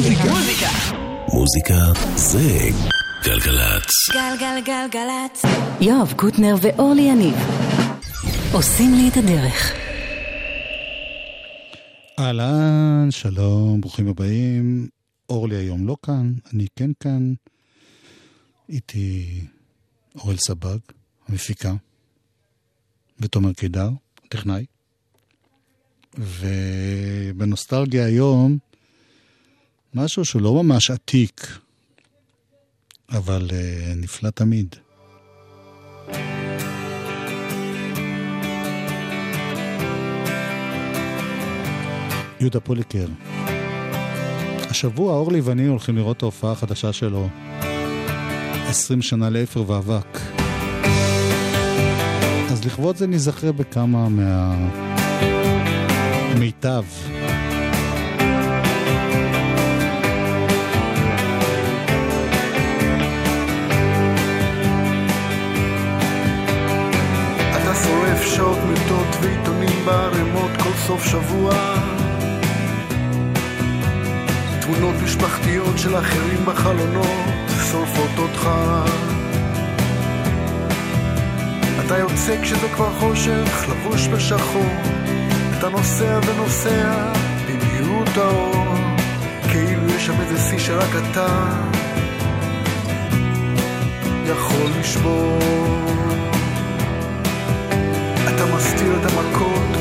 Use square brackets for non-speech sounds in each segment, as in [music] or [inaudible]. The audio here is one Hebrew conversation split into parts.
מוזיקה. מוזיקה זה גלגלצ. גלגלגלגלצ. יואב קוטנר ואורלי יניב עושים לי את הדרך. אהלן, שלום, ברוכים הבאים. אורלי היום לא כאן, אני כן כאן. איתי אורל סבג, המפיקה, ותומר קידר, טכנאי. ובנוסטלגיה היום, משהו שהוא לא ממש עתיק, אבל uh, נפלא תמיד. יהודה פוליקר. השבוע אורלי ואני הולכים לראות את ההופעה החדשה שלו, 20 שנה לאפר ואבק. אז לכבוד זה ניזכר בכמה מהמיטב. שעות מיטות ועיתונים בערימות כל סוף שבוע. תמונות משפחתיות של אחרים בחלונות שורפות אותך אתה יוצא כשזה כבר חושך, לבוש בשחור. אתה נוסע ונוסע במהירות האור. כאילו יש שם איזה שיא שרק אתה יכול לשבור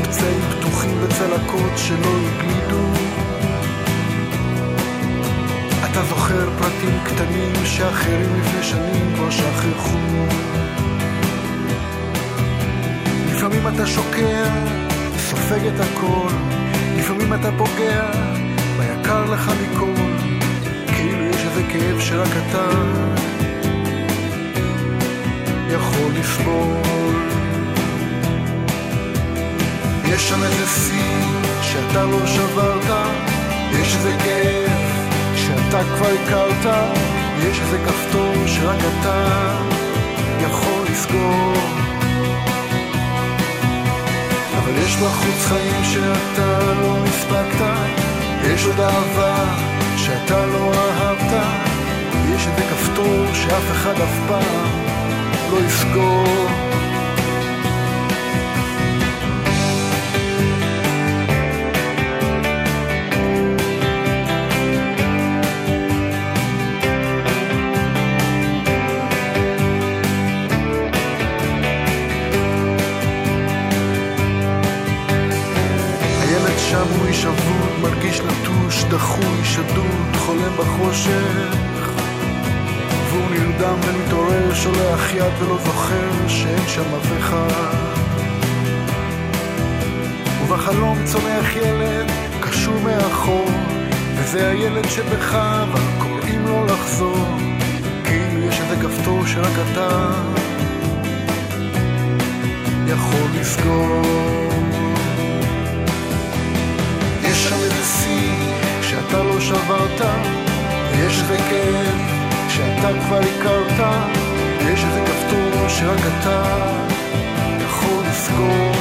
פצעים פתוחים וצלקות שלא הגלידו אתה זוכר פרטים קטנים שאחרים לפני שנים כבר שכחו? לפעמים אתה שוקע, סופג את הכל. לפעמים אתה פוגע ביקר לך מכל? כאילו יש איזה כאב שרק אתה יכול לסבול יש שם איזה שיא שאתה לא שברת, יש איזה כאב שאתה כבר הכרת, יש איזה כפתור שרק אתה יכול לסגור. אבל יש בחוץ חיים שאתה לא הספקת, יש עוד אהבה שאתה לא אהבת, יש איזה כפתור שאף אחד אף פעם לא יסגור. בחושך. והוא נרדם ומתעורר, שולח יד ולא זוכר שאין שם אף אחד. ובחלום צומח ילד, קשור מאחור וזה הילד שבך, אבל קוראים לו לחזור כאילו יש איזה כפתור שרק אתה יכול לסגור. יש שם איזה שיא שאתה לא שברת, יש איזה כאב שאתה כבר הכרת, יש איזה כפתור שרק אתה יכול לסגור.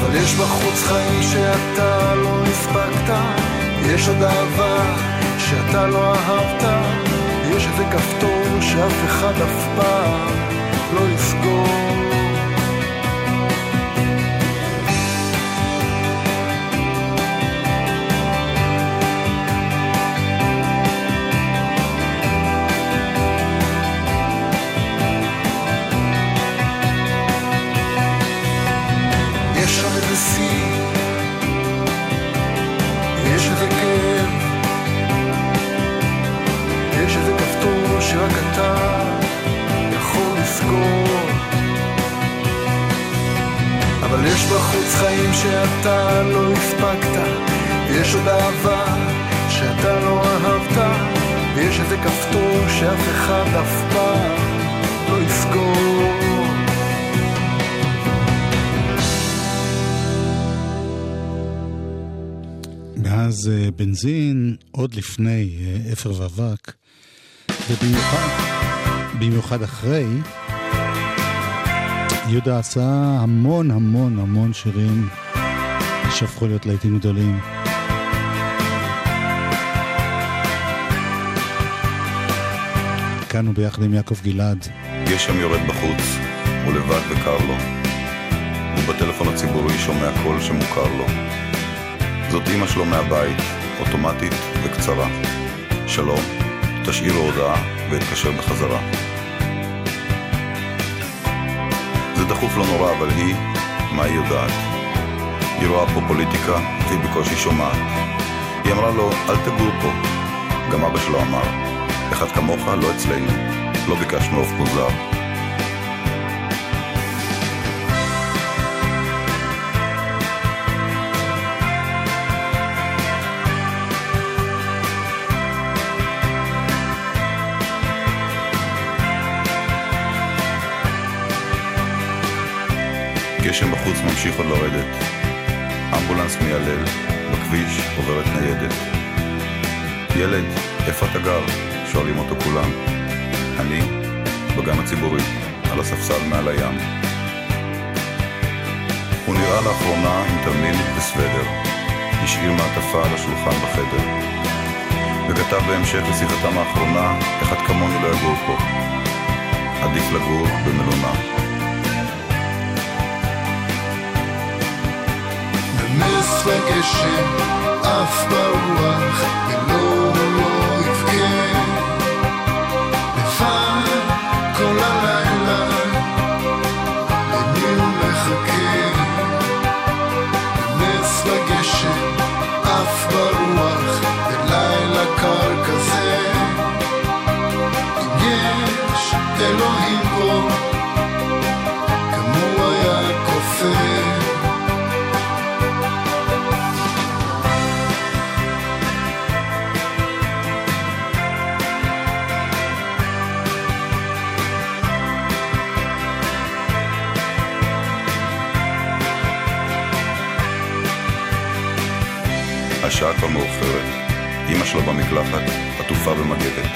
אבל יש בחוץ חיים שאתה לא הספקת, יש עוד אהבה שאתה לא אהבת, יש איזה כפתור שאף אחד אף פעם לא יסגור. חיים שאתה לא הספקת, יש עוד אהבה שאתה לא אהבת, ויש איזה כפתור שאף אחד אף פעם לא יסגור. מאז אה, בנזין, עוד לפני אה, אפר ואבק, ובמיוחד במיוחד אחרי, יהודה עשה המון המון המון שירים שהפכו להיות להיטים גדולים. כאן הוא ביחד עם יעקב גלעד. גשם יורד בחוץ, הוא לבד וקר לו. הוא בטלפון הציבורי שומע קול שמוכר לו. זאת אימא שלו מהבית, אוטומטית וקצרה. שלום, תשאיר הודעה ואתקשר בחזרה. דחוף לא נורא, אבל היא, מה היא יודעת? היא רואה פה פוליטיקה, והיא בקושי שומעת. היא אמרה לו, אל תגור פה. גם אבא שלו אמר, אחד כמוך לא אצלנו, לא ביקשנו עוף מוזר. גשם בחוץ ממשיך עוד לרדת. אמבולנס מיילל, בכביש עוברת ניידת. ילד, איפה אתה גר? שואלים אותו כולם. אני, בגן הציבורי, על הספסל מעל הים. הוא נראה לאחרונה עם תרמיל וסוודר. השאיר מעטפה על השולחן בחדר. וכתב בהמשך לשיחתם האחרונה, אחד כמוני לא יגור פה. עדיף לגור במלונה. נס וגשם עף ברוח ולא לא יבכה לבד כל הלילה למי הוא מחכה. נס וגשם עף ברוח בלילה קר כזה. אם יש אלוהים פה השעה כבר מאוחרת, אמא שלו במקלחת, עטופה במגבת.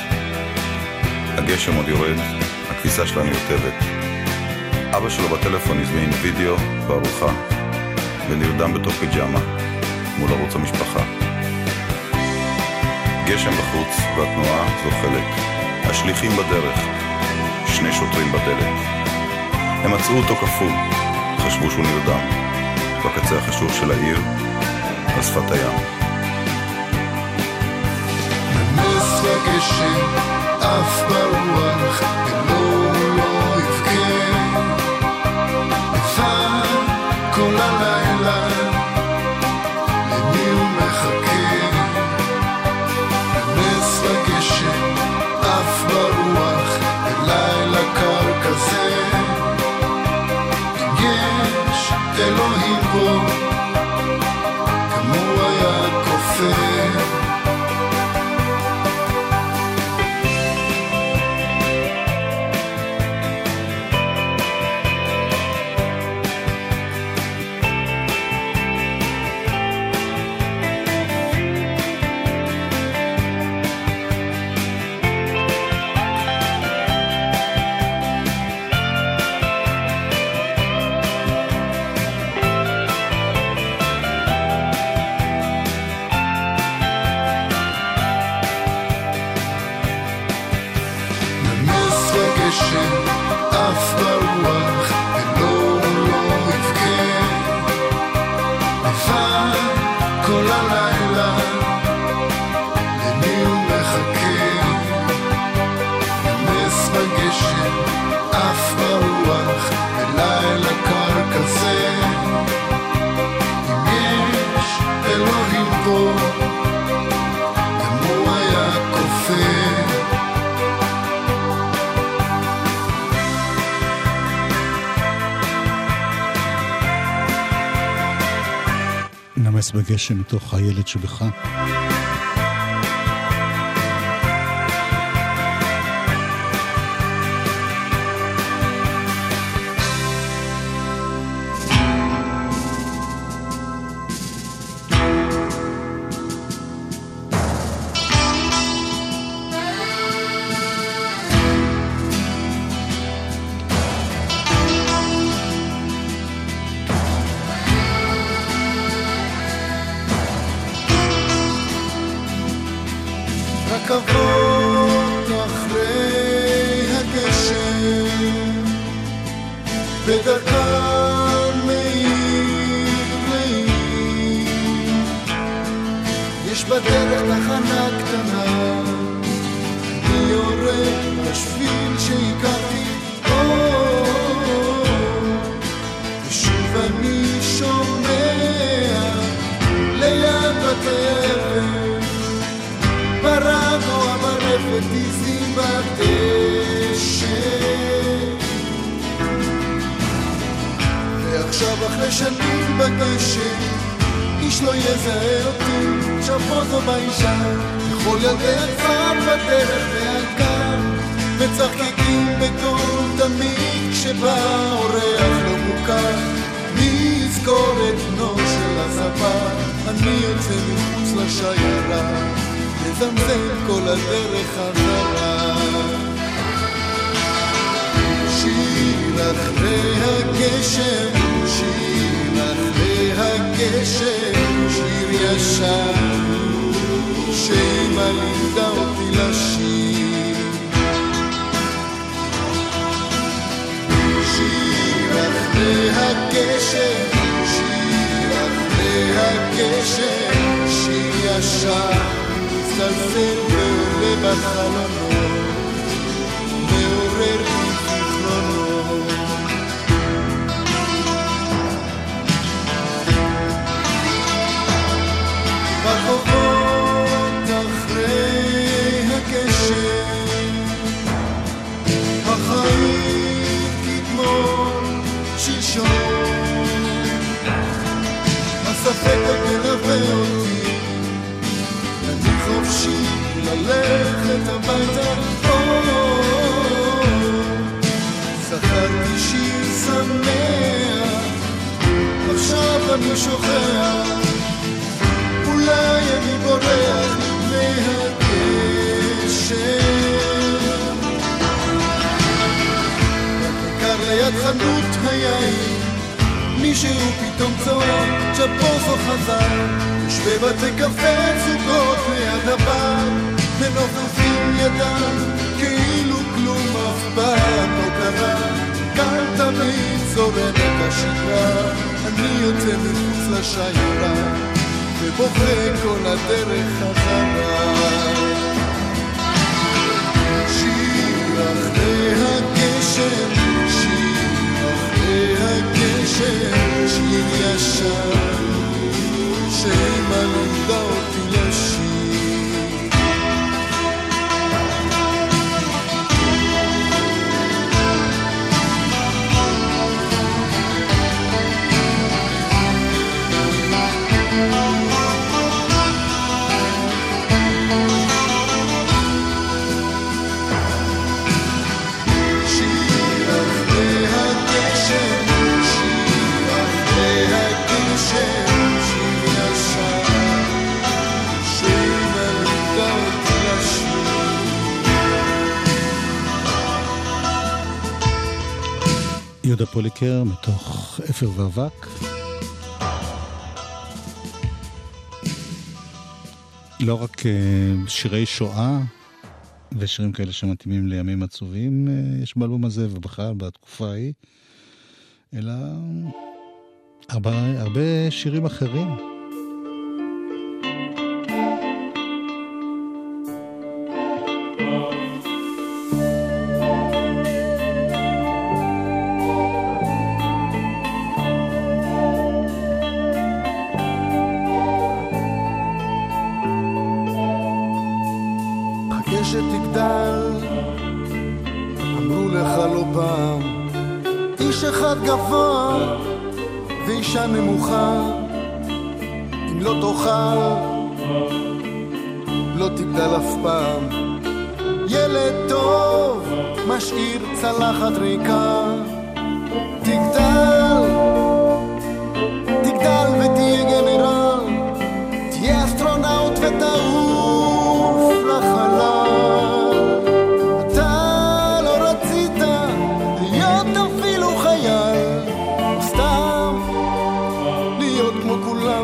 הגשם עוד יורד, הכביסה שלה נרטבת. אבא שלו בטלפון הזמין וידאו וארוחה, ונרדם בתוך פיג'מה, מול ערוץ המשפחה. גשם בחוץ והתנועה זוחלת. השליחים בדרך, שני שוטרים בדלת. הם מצאו אותו קפוא, חשבו שהוא נרדם. בקצה החשוך של העיר, על שפת הים. נס וגשם עף ברוח ולא נמס בגשם מתוך הילד שבך. ישן, שאמא לימדה אותי לשיר. שיר אחרי הגשם, שיר אחרי הגשם, שיר ישן, מצטלצל ועולה בחלונות, עוד מלווה אותי, אני חופשי ללכת הביתה, זכרתי שיר שמח, עכשיו אני שוכח אולי אני בורח חנות היין, מישהו פתאום צועק, צ'פוזו חזר. יש בבתי קפה זוגות ליד הבר, מנופפים ידם, כאילו כלום אף פעם לא קרה. כאן תמיד זורמת השגרה, אני יוצא מחוץ לשיירה. ובוכה כל הדרך חזרה. הגשם, שיר ישן, שאמא לימדה אותי פוליקר מתוך אפר ואבק. לא רק אה, שירי שואה ושירים כאלה שמתאימים לימים עצובים אה, יש באלבום הזה ובכלל בתקופה ההיא, אלא הרבה, הרבה שירים אחרים. enfants.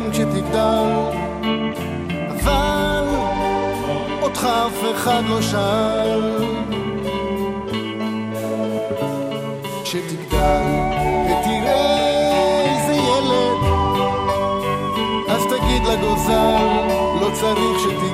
גם כשתגדל אבל אותך אף אחד לא שאל כשתגדל ותראה איזה ילד אז תגיד לגוזל לא צריך שתגדל.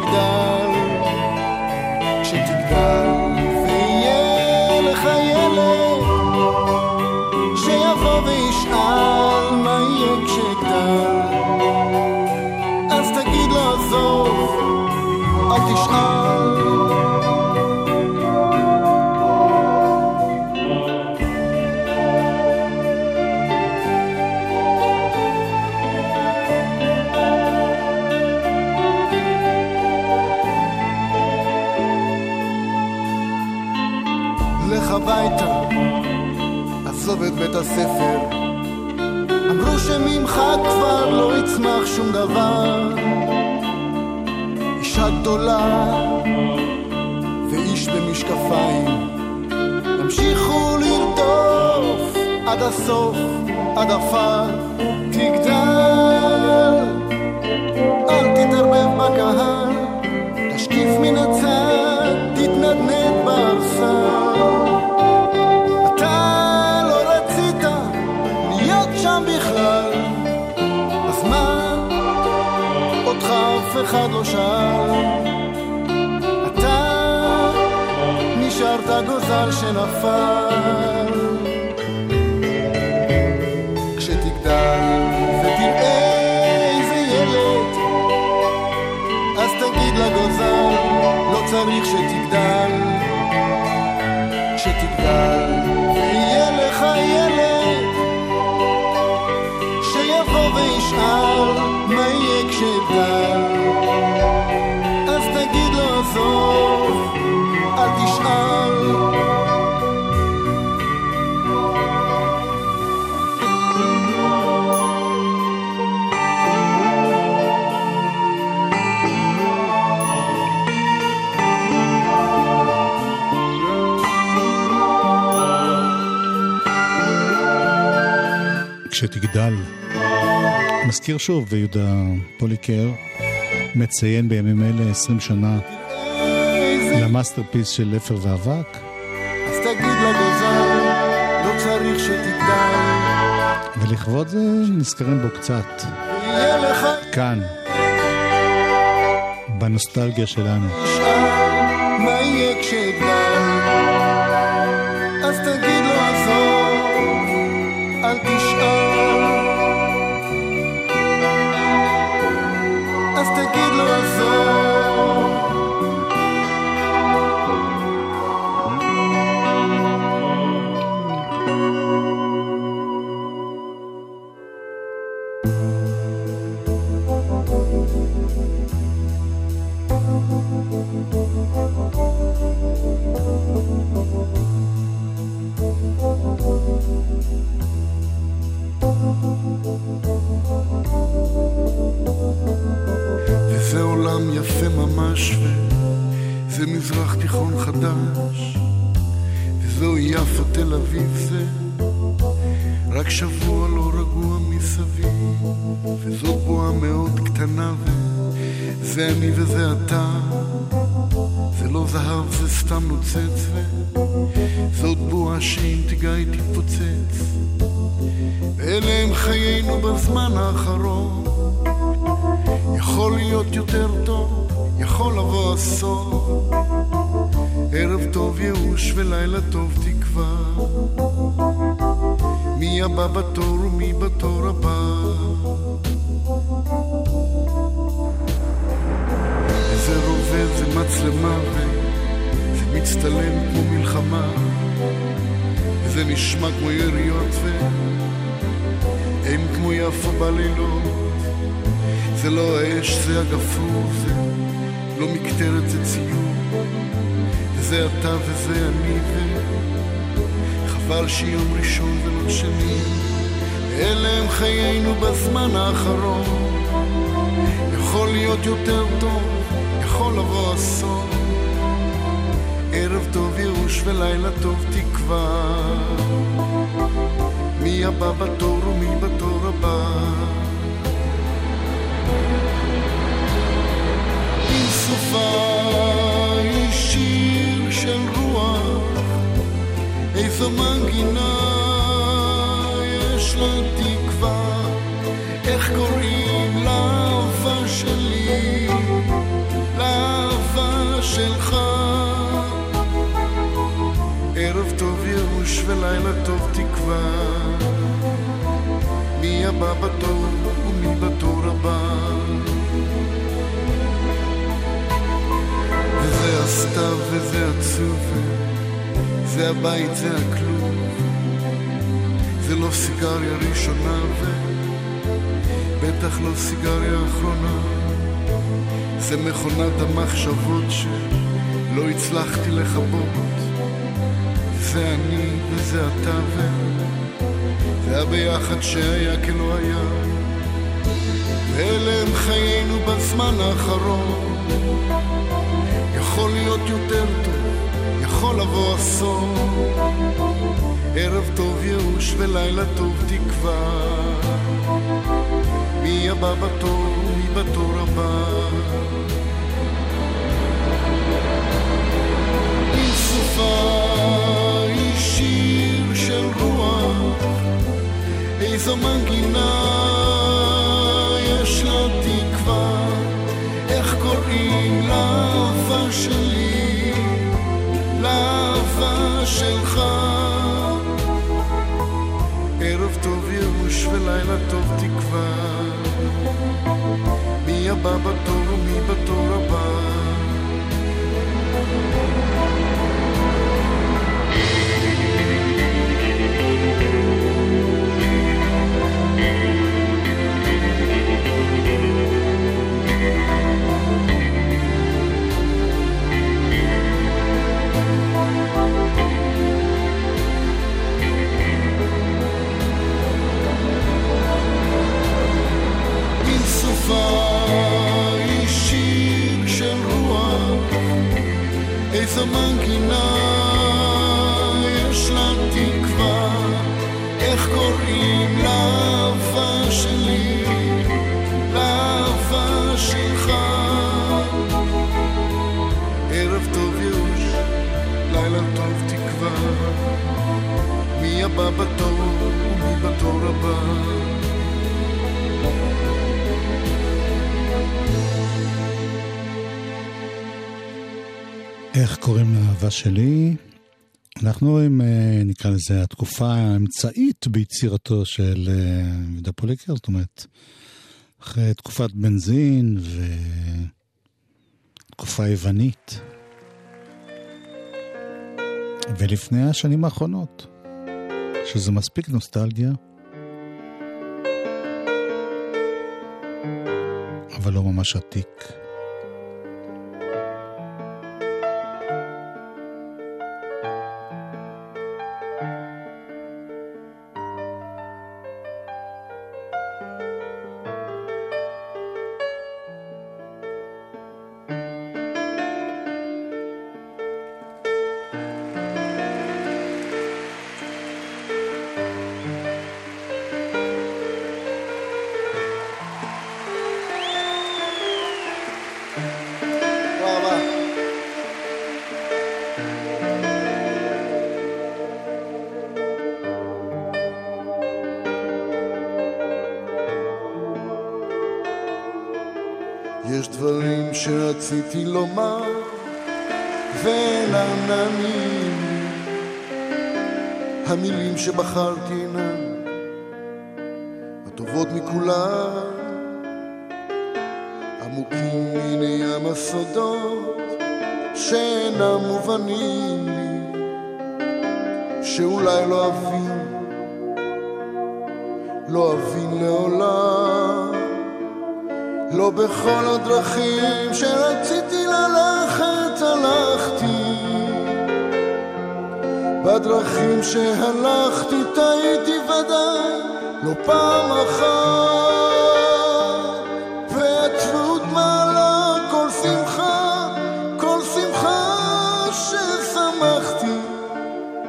עזוב את בית הספר. אמרו שממך כבר לא יצמח שום דבר. אישה גדולה ואיש במשקפיים, ימשיכו לרדוף עד הסוף, עד עפר, תגדל. אל תתערבב בקהל, תשקיף מן הצד, אחד לא שאל. אתה נשארת גוזל שנפל. כשתגדל ותראה איזה ילד, אז תגיד לגוזל, לא צריך שתגדל. כשתגדל כשתגדל. מזכיר שוב, ויהודה פוליקר מציין בימים אלה 20 שנה ל masterpiece של אפר ואבק. אז תגיד לגוזל, לא צריך שתגדל. ולכבוד זה נזכרים בו קצת. כאן, בנוסטלגיה שלנו. מה יהיה כשאגדל? זה עולם יפה ממש, וזה מזרח תיכון חדש, וזו יפו תל אביב זה, רק שבוע לא רגוע מסביב, וזו בועה מאוד קטנה, וזה אני וזה אתה, זה לא זהב זה סתם נוצץ, וזאת בועה שאם תיגע היא תתפוצץ, ואלה הם חיינו בזמן האחרון. יכול להיות יותר טוב, יכול לבוא עשור. ערב טוב ייאוש ולילה טוב תקווה. מי הבא בתור ומי בתור הבא. איזה רובה זה מצלמה וזה מצטלם כמו מלחמה. וזה נשמע כמו יריות ואין כמו יפה בלילות. זה לא האש, זה הגפור, זה לא מקטרת, זה ציור. וזה אתה וזה אני, וחבל שיום ראשון ולא שני. אלה הם חיינו בזמן האחרון. יכול להיות יותר טוב, יכול לבוא אסון. ערב טוב ייאוש ולילה טוב תקווה. מי הבא בתור ומי בתור הבא. השפה של רוח, יש שלי, שלך. ערב טוב ולילה טוב תקווה, מי הבא בתור ומי בתור הבא. וזה הסתיו וזה עצוב, זה הבית, זה הכלוב. זה לא סיגריה ראשונה ובטח לא סיגריה אחרונה. זה מכונת המחשבות שלא הצלחתי לכבות. זה אני וזה אתה וזה הביחד שהיה כלא היה. ואלה הם חיינו בזמן האחרון. יכול להיות יותר טוב, יכול לבוא אסון. ערב טוב ייאוש ולילה טוב תקווה. מי הבא בתור, מי בתור הבא. עם סופה היא שיר של רוח, איזו מנגינה יש לה שלי, לאהבה שלך. ערב טוב ייאוש ולילה טוב תקווה. מי הבא בתור ומי בתור הבא. עם סופה היא שיר של רוח, איזו מנגינה יש לה תקווה, איך קוראים לאהבה שלי, לאהבה שלך. ערב טוב ייאוש, לילה טוב תקווה, מי הבא בתור ומי בתור הבא. קוראים לאהבה שלי? אנחנו עם, אה, נקרא לזה, התקופה האמצעית ביצירתו של אה, יהודה פוליקר, זאת אומרת, אחרי תקופת בנזין ותקופה יוונית. ולפני השנים האחרונות, שזה מספיק נוסטלגיה, אבל לא ממש עתיק. שרציתי לומר ואינם נעמים המילים שבחרתי אינן הטובות מכולן עמוקים מן ים הסודות שאינם מובנים לי, שאולי לא אבין, לא אבין לעולם, לא בכל הדרכים שרציתי ללכת הלכתי, בדרכים שהלכתי טעיתי ודאי, לא פעם אחת. ועצבות מעלה כל שמחה, כל שמחה ששמחתי,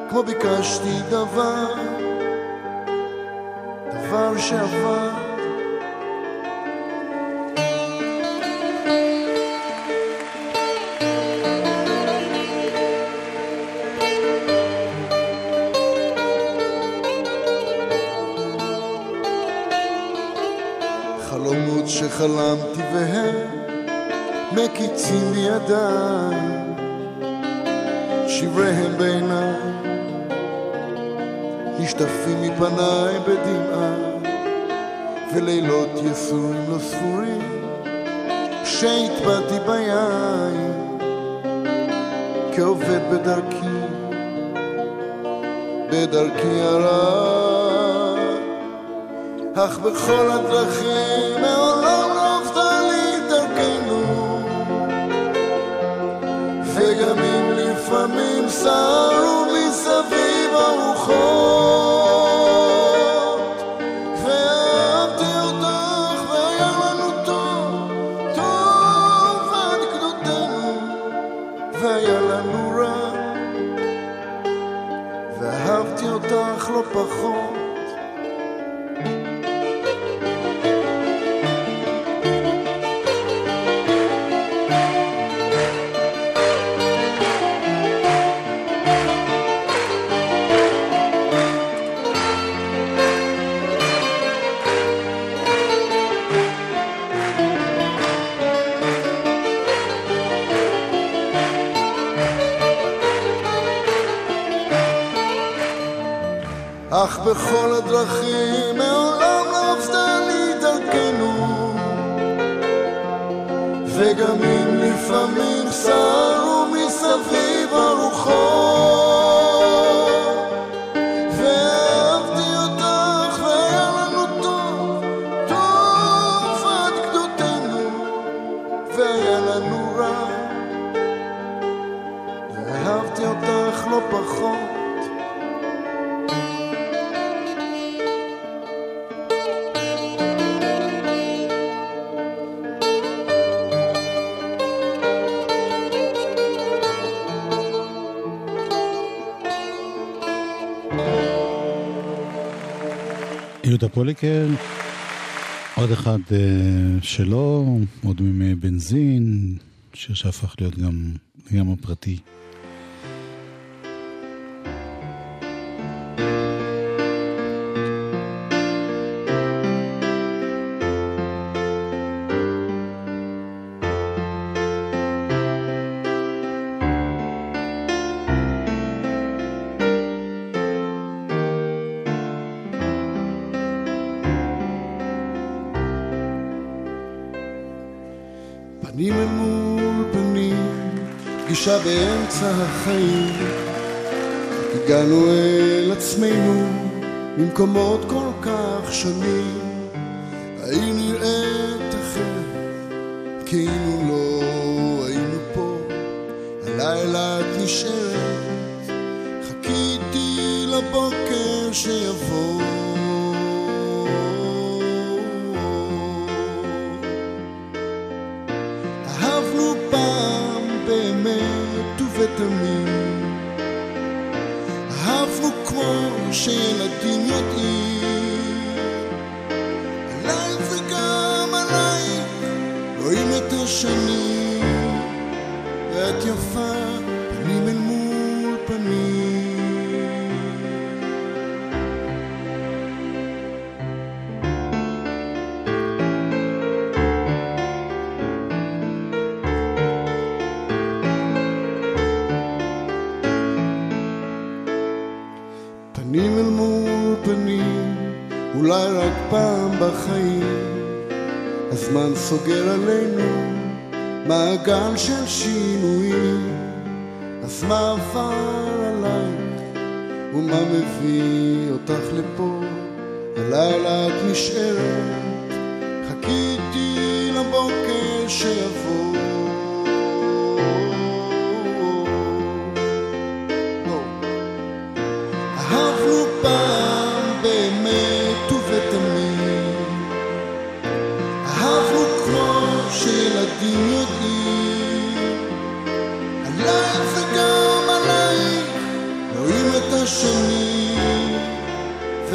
כמו ביקשתי דבר, דבר שעבר. שחלמתי והם מקיצים בידיי, שבריהם בעיניי, נשטפים מפניי בדמעה, ולילות יסורים לא ספורים, שהטבעתי ביין, כעובד בדרכי, בדרכי הרע, אך בכל הדרכים לפעמים בכל הדרכים שלו, עוד מימי בנזין, שיר שהפך להיות גם גם הפרטי. פגישה באמצע החיים. הגענו אל עצמנו ממקומות כל כך שונים. האם נראית אחרת? כאילו לא היינו פה. הלילה את נשארת. חיכיתי לבוקר שיבוא ותמים. אהבנו כמו שילדים יודעים, עליי וגם עליי, רואים את השנים, ואת יפה סוגר עלינו מעגל של שינויים. אז מה עבר עלייך ומה מביא אותך לפה? הלילה את נשארת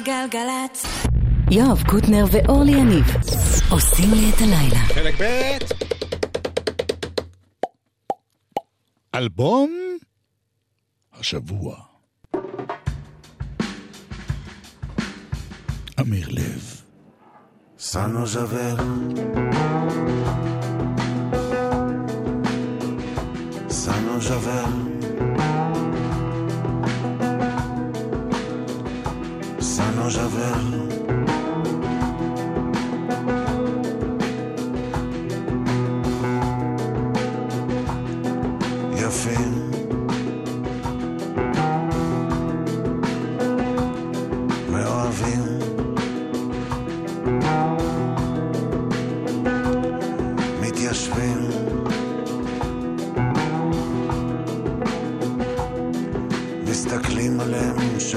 גלגלגלגלצ. יואב קוטנר ואורלי יניב עושים לי את הלילה. חלק ב' אלבום השבוע. אמיר לב. Ça nous avait Ça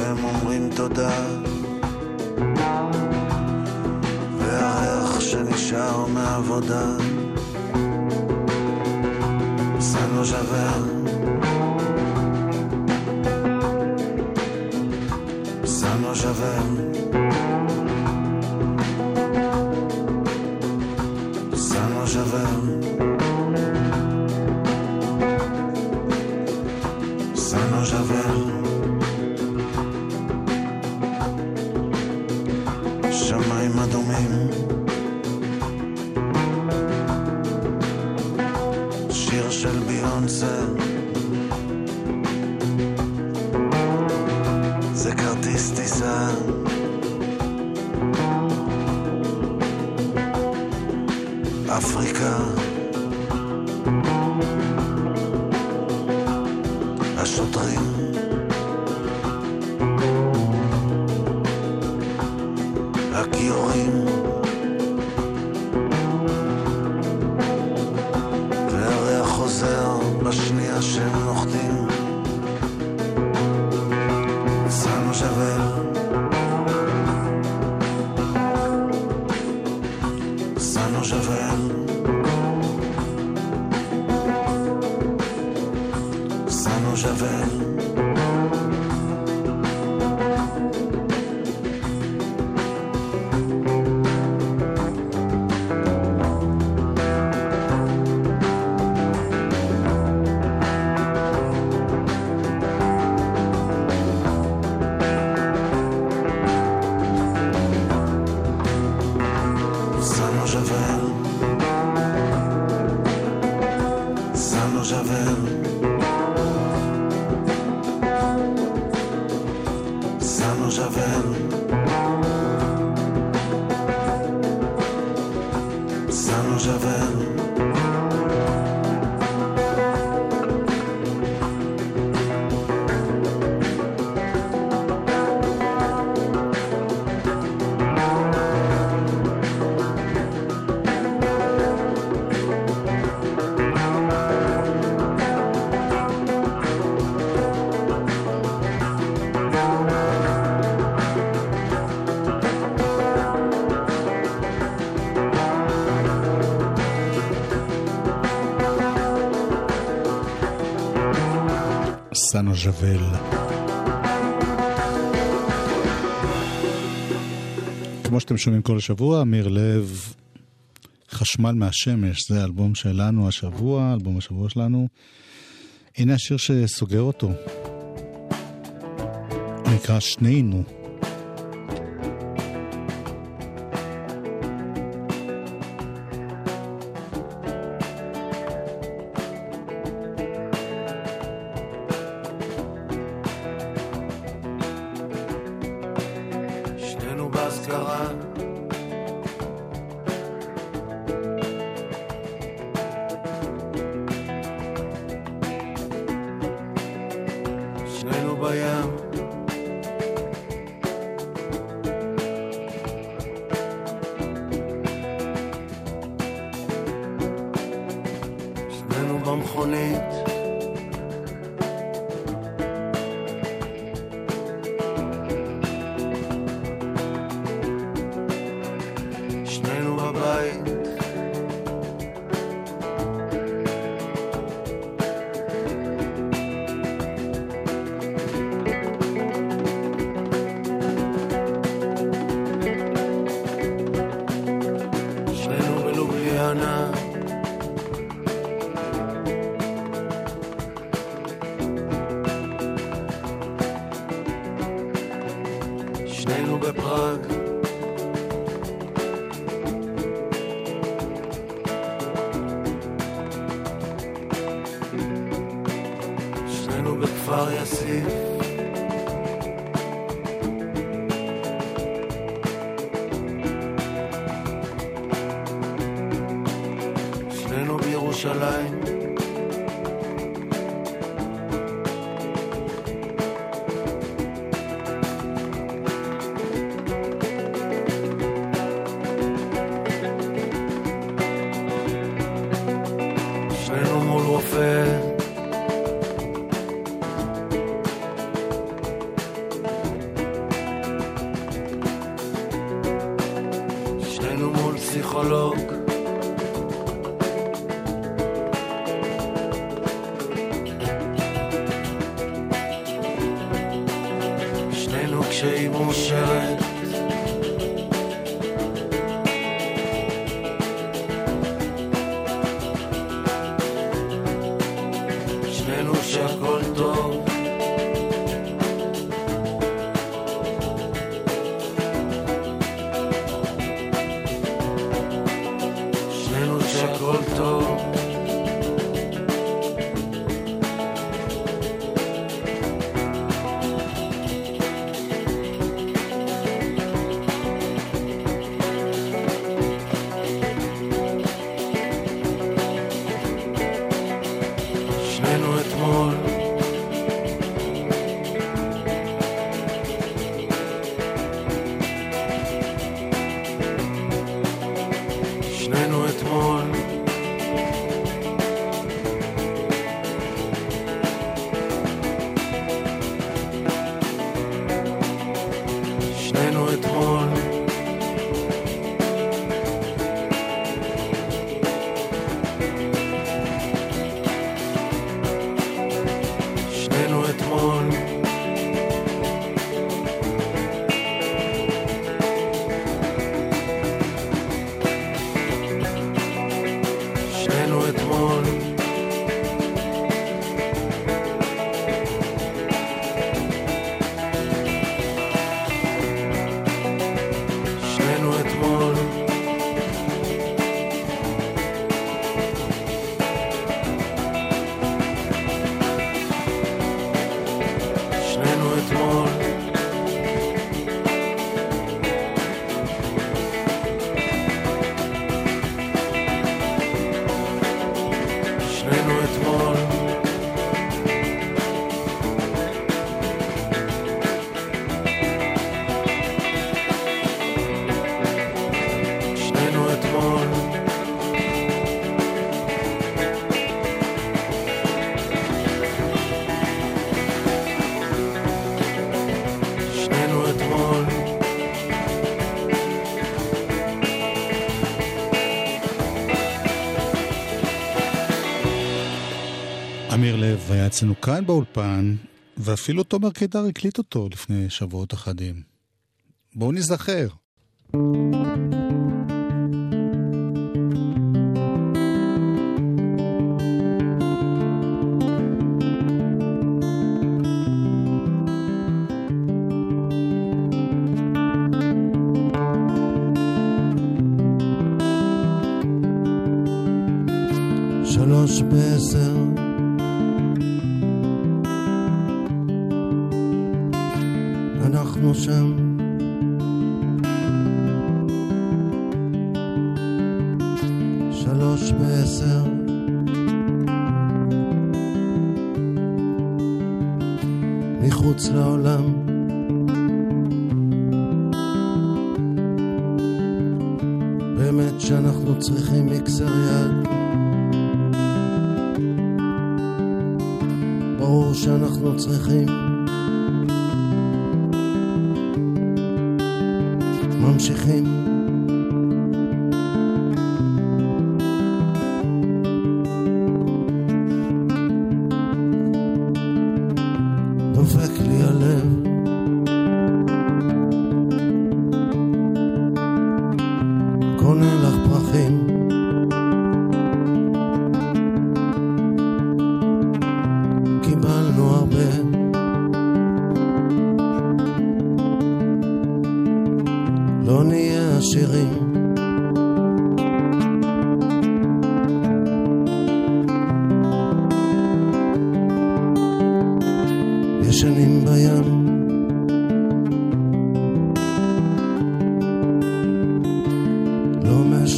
כשהם אומרים תודה. והריח שנשאר מהעבודה. סן לא שווה. różowe סנו ז'בל. כמו שאתם שומעים כל השבוע, אמיר לב, חשמל מהשמש, זה האלבום שלנו השבוע, אלבום השבוע שלנו. הנה השיר שסוגר אותו. נקרא. שנינו אמיר לב היה אצלנו כאן באולפן, ואפילו תומר קידר הקליט אותו לפני שבועות אחדים. בואו נזכר. thank you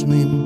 לא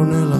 קונה לך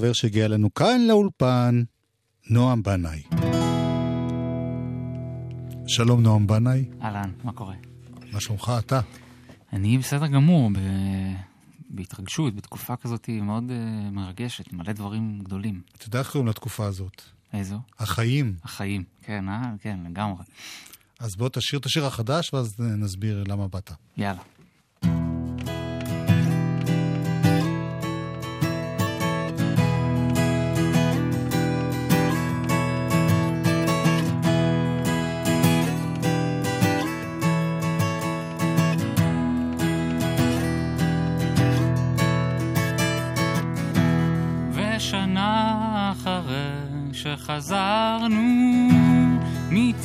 והנה עוד חבר שהגיע אלינו כאן לאולפן, נועם בנאי. שלום נועם בנאי, אהלן, מה קורה? מה שלומך אתה? אני בסדר גמור, ב... בהתרגשות, בתקופה כזאת מאוד uh, מרגשת, מלא דברים גדולים. אתה יודע איך קוראים לתקופה הזאת? איזו? החיים. החיים. כן, אה? כן, לגמרי. אז בוא תשאיר את השיר החדש ואז נסביר למה באת. יאללה.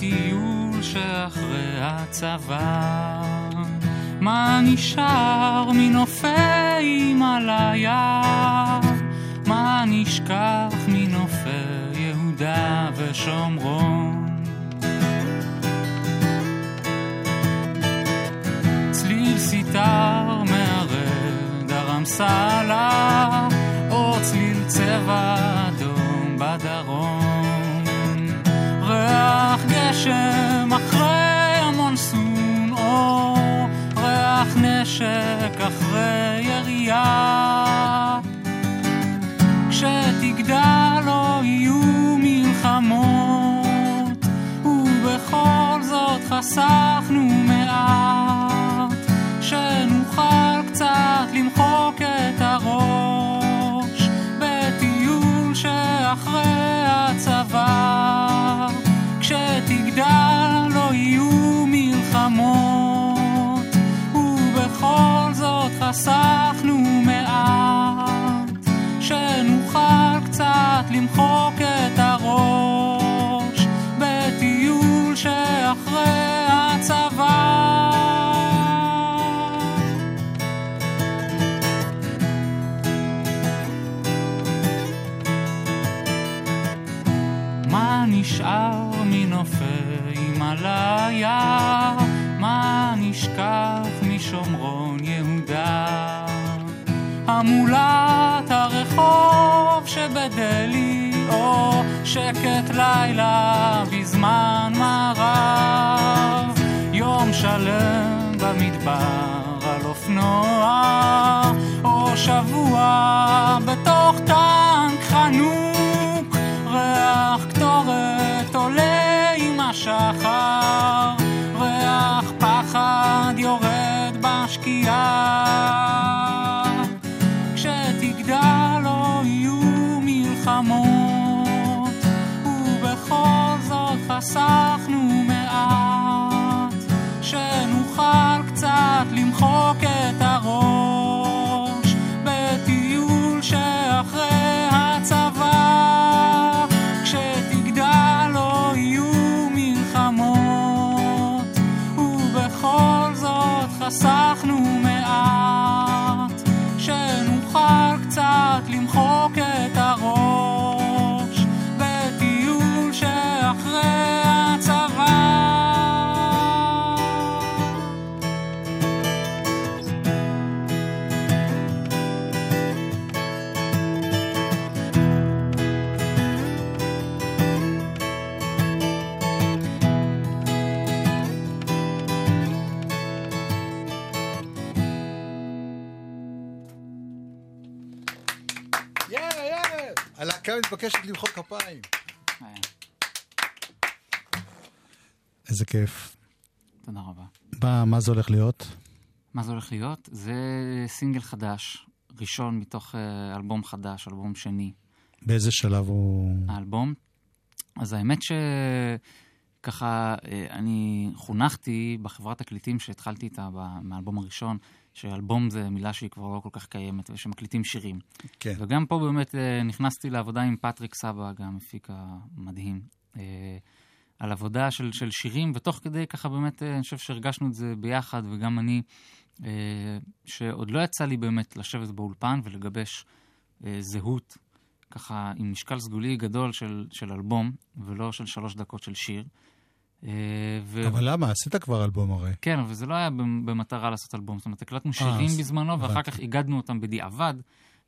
מטיול שאחרי הצבא, מה נשאר מנופי הימאליה? מה נשכח מנופי יהודה ושומרון? צליל סיטר מהרד הרמסלה, או צליל צבע נשק אחרי ירייה. כשתגדל לא יהיו מלחמות, ובכל זאת חסכנו מעט, שנוכל קצת למחוק את הראש, בטיול שאחרי הצבא. כשתגדל לא יהיו מלחמות, בכל זאת חסכנו מעט, שנוכל קצת למחוק את הראש, בטיול שאחרי הצבא. מה נשאר מנופי מלאיה? המולת הרחוב שבדלי, או שקט לילה בזמן מערב, יום שלם במדבר על אופנוע, או שבוע בתוך טנק חנוק, ריח קטורת עולה עם השחר, ריח פחד יורד בשקיעה. מלחמות, ובכל זאת חסכנו מתבקשת למחוא כפיים. איזה כיף. תודה רבה. מה, מה זה הולך להיות? מה זה הולך להיות? זה סינגל חדש, ראשון מתוך אה, אלבום חדש, אלבום שני. באיזה שלב הוא... האלבום. אז האמת שככה, אה, אני חונכתי בחברת תקליטים שהתחלתי איתה מהאלבום הראשון, שאלבום זה מילה שהיא כבר לא כל כך קיימת, ושמקליטים שירים. כן. וגם פה באמת אה, נכנסתי לעבודה עם פטריק סבא, גם מפיק המדהים, אה, על עבודה של, של שירים, ותוך כדי ככה באמת, אה, אני חושב שהרגשנו את זה ביחד, וגם אני, שעוד לא יצא לי באמת לשבת באולפן ולגבש זהות, ככה עם משקל סגולי גדול של, של אלבום, ולא של שלוש דקות של שיר. אה, ו... אבל למה? עשית כבר אלבום הרי. כן, אבל זה לא היה במ- במטרה לעשות אלבום. זאת אומרת, הקלטנו שירים אז בזמנו, ואחר. כך איגדנו אותם בדיעבד,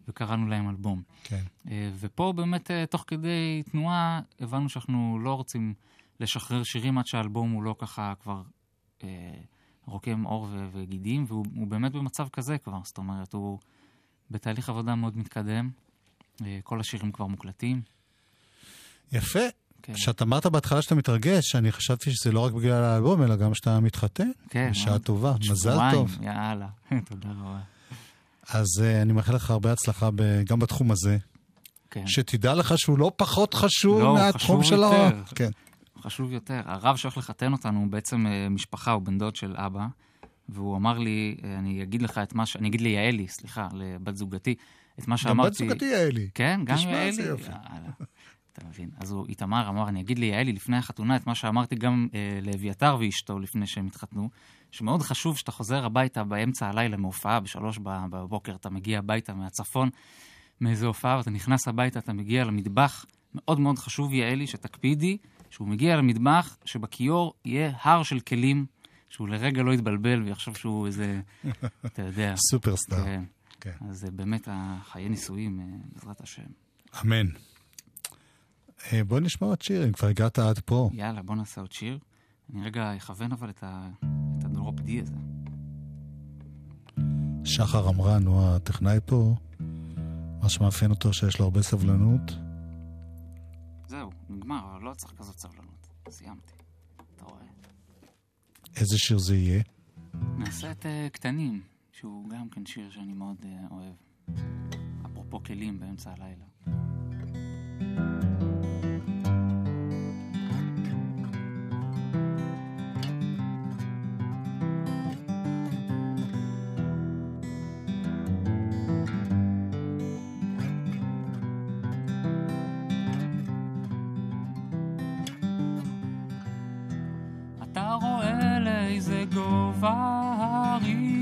וקראנו להם אלבום. כן. אה, ופה באמת, אה, תוך כדי תנועה, הבנו שאנחנו לא רוצים לשחרר שירים עד שהאלבום הוא לא ככה כבר אה, רוקם עור וגידים, והוא הוא באמת במצב כזה כבר. זאת אומרת, הוא בתהליך עבודה מאוד מתקדם. אה, כל השירים כבר מוקלטים. יפה. כן. כשאת אמרת בהתחלה שאתה מתרגש, אני חשבתי שזה לא רק בגלל האלבום, אלא גם שאתה מתחתן. כן. בשעה. טובה, מזל שבועיים, טוב. יאללה, [laughs] תודה רבה. אז uh, אני מאחל לך הרבה הצלחה ב- גם בתחום הזה. כן. שתדע לך שהוא לא פחות חשוב לא, מהתחום של ה... יותר. כן. חשוב יותר. הרב שהולך לחתן אותנו הוא בעצם אה, משפחה, הוא בן דוד של אבא, והוא אמר לי, אה, אני אגיד לך את מה ש... אני אגיד ליעלי, סליחה, לבת זוגתי, את מה גם שאמרתי... בת זוגתי יעלי. כן, גם תשמע, יעלי. איזה יופי. אתה מבין. אז הוא, איתמר אמר, אני אגיד ליעלי לפני החתונה את מה שאמרתי גם אה, לאביתר ואשתו לפני שהם התחתנו, שמאוד חשוב שאתה חוזר הביתה באמצע הלילה מהופעה, בשלוש בבוקר אתה מגיע הביתה מהצפון, מאיזה הופעה, ואתה נכנס הביתה, אתה מגיע למטבח, מאוד מאוד חשוב, יעלי, שתקפידי, שהוא מגיע למטבח, שבכיור יהיה הר של כלים, שהוא לרגע לא יתבלבל ויחשוב שהוא איזה, [laughs] אתה יודע. סופרסטאר. כן. כן. אז באמת החיי נישואים, אה, בעזרת השם. אמן. אה, בוא נשמע עוד שיר, אם כבר הגעת עד פה. יאללה, בוא נעשה עוד שיר. אני רגע אכוון אבל את, ה... את הדרופ די הזה. שחר עמרן הוא הטכנאי פה, מה שמאפיין אותו שיש לו הרבה סבלנות. זהו, נגמר, אבל לא צריך כזאת סבלנות. סיימתי. אתה רואה? איזה שיר זה יהיה? נעשה את uh, קטנים, שהוא גם כן שיר שאני מאוד uh, אוהב. אפרופו כלים באמצע הלילה. לאיזה גובה ההרים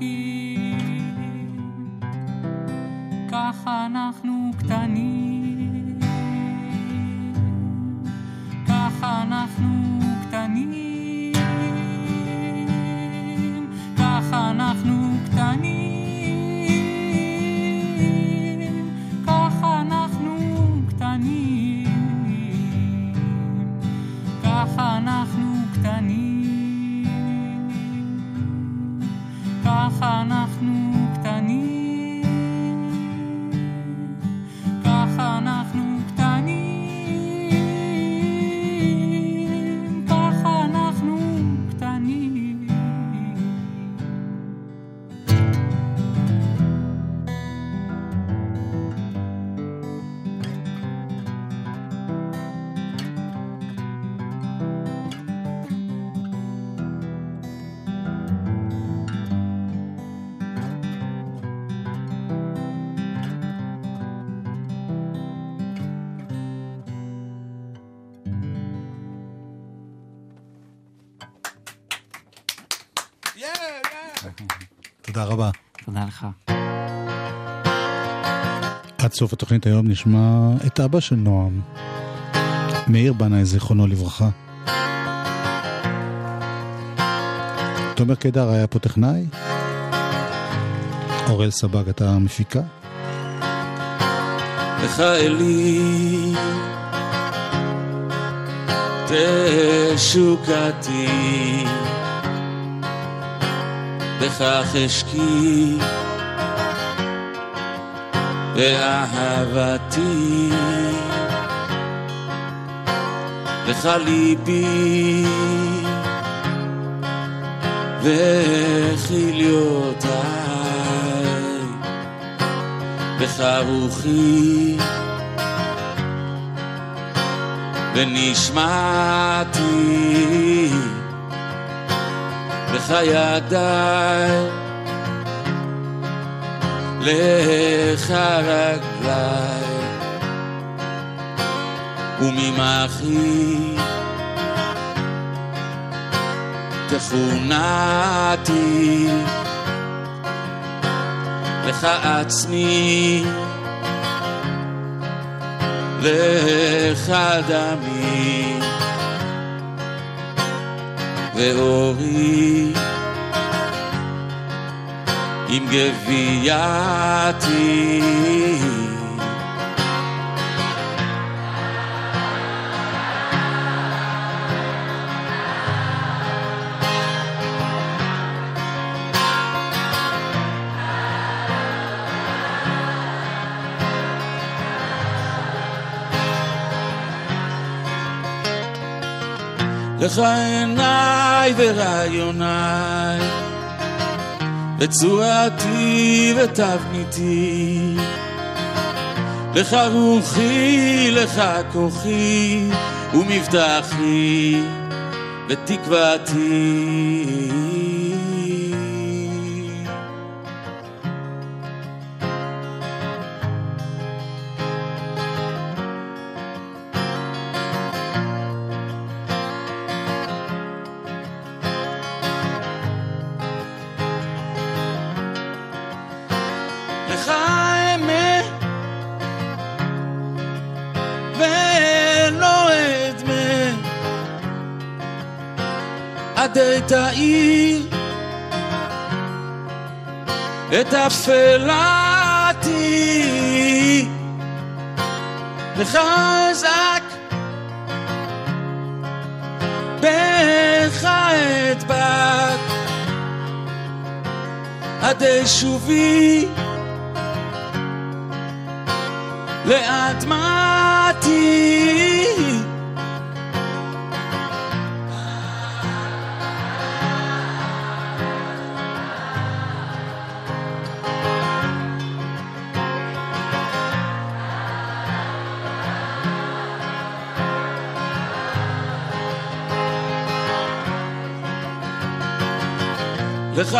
aquí. סוף התוכנית היום נשמע את אבא של נועם, מאיר בנאי, זיכרונו לברכה. תומר קידר היה פה טכנאי, אוראל סבג אתה המפיקה. לך אלי תשוקתי בכך אשקי באהבתי. לך ליבי. וכליותיי בך רוחי. ונשמעתי. בך ידיי לך רגליי וממחי תכונתי לך עצמי. לך דמי. ואורי עם גווייתי לך עיניי ורעיוניי, וצורתי ותבניתי. לך רוחי, לך כוחי, ומבטחי, ותקוותי. תאיר את אפלתי אזעק בך אדבק עד שובי לאדמתי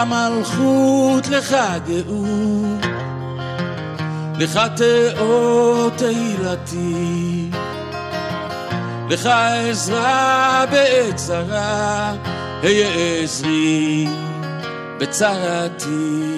לך מלכות, לך גאות, לך תאות תהילתי, לך עזרה בעת צרה, היה עזרי בצרתי.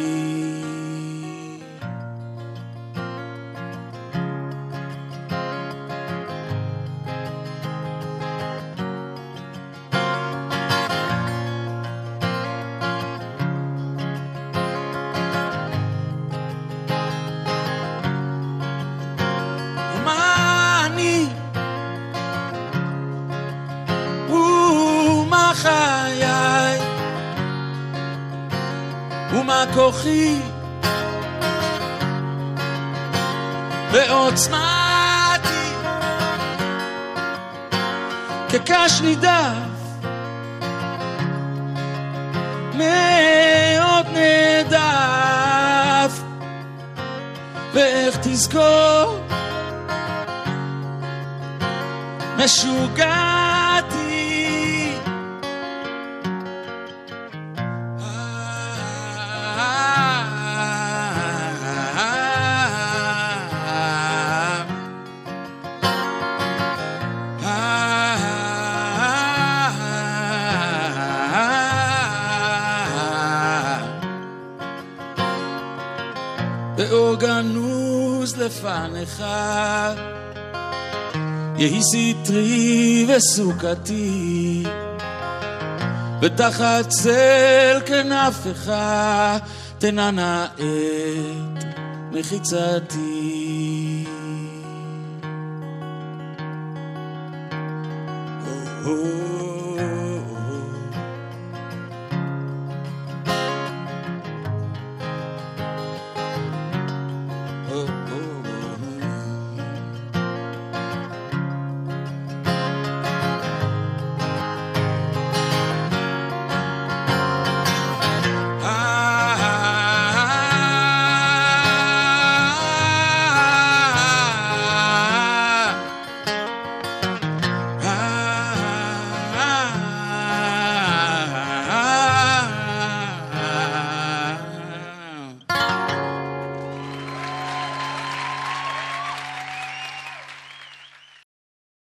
ועוצמתי. כקש נידף. מאוד נדף. ואיך תזכור? משוגעתי גנוז לפניך יהי סטרי וסוכתי, ותחת צל כנפיך תנענע את מחיצתי.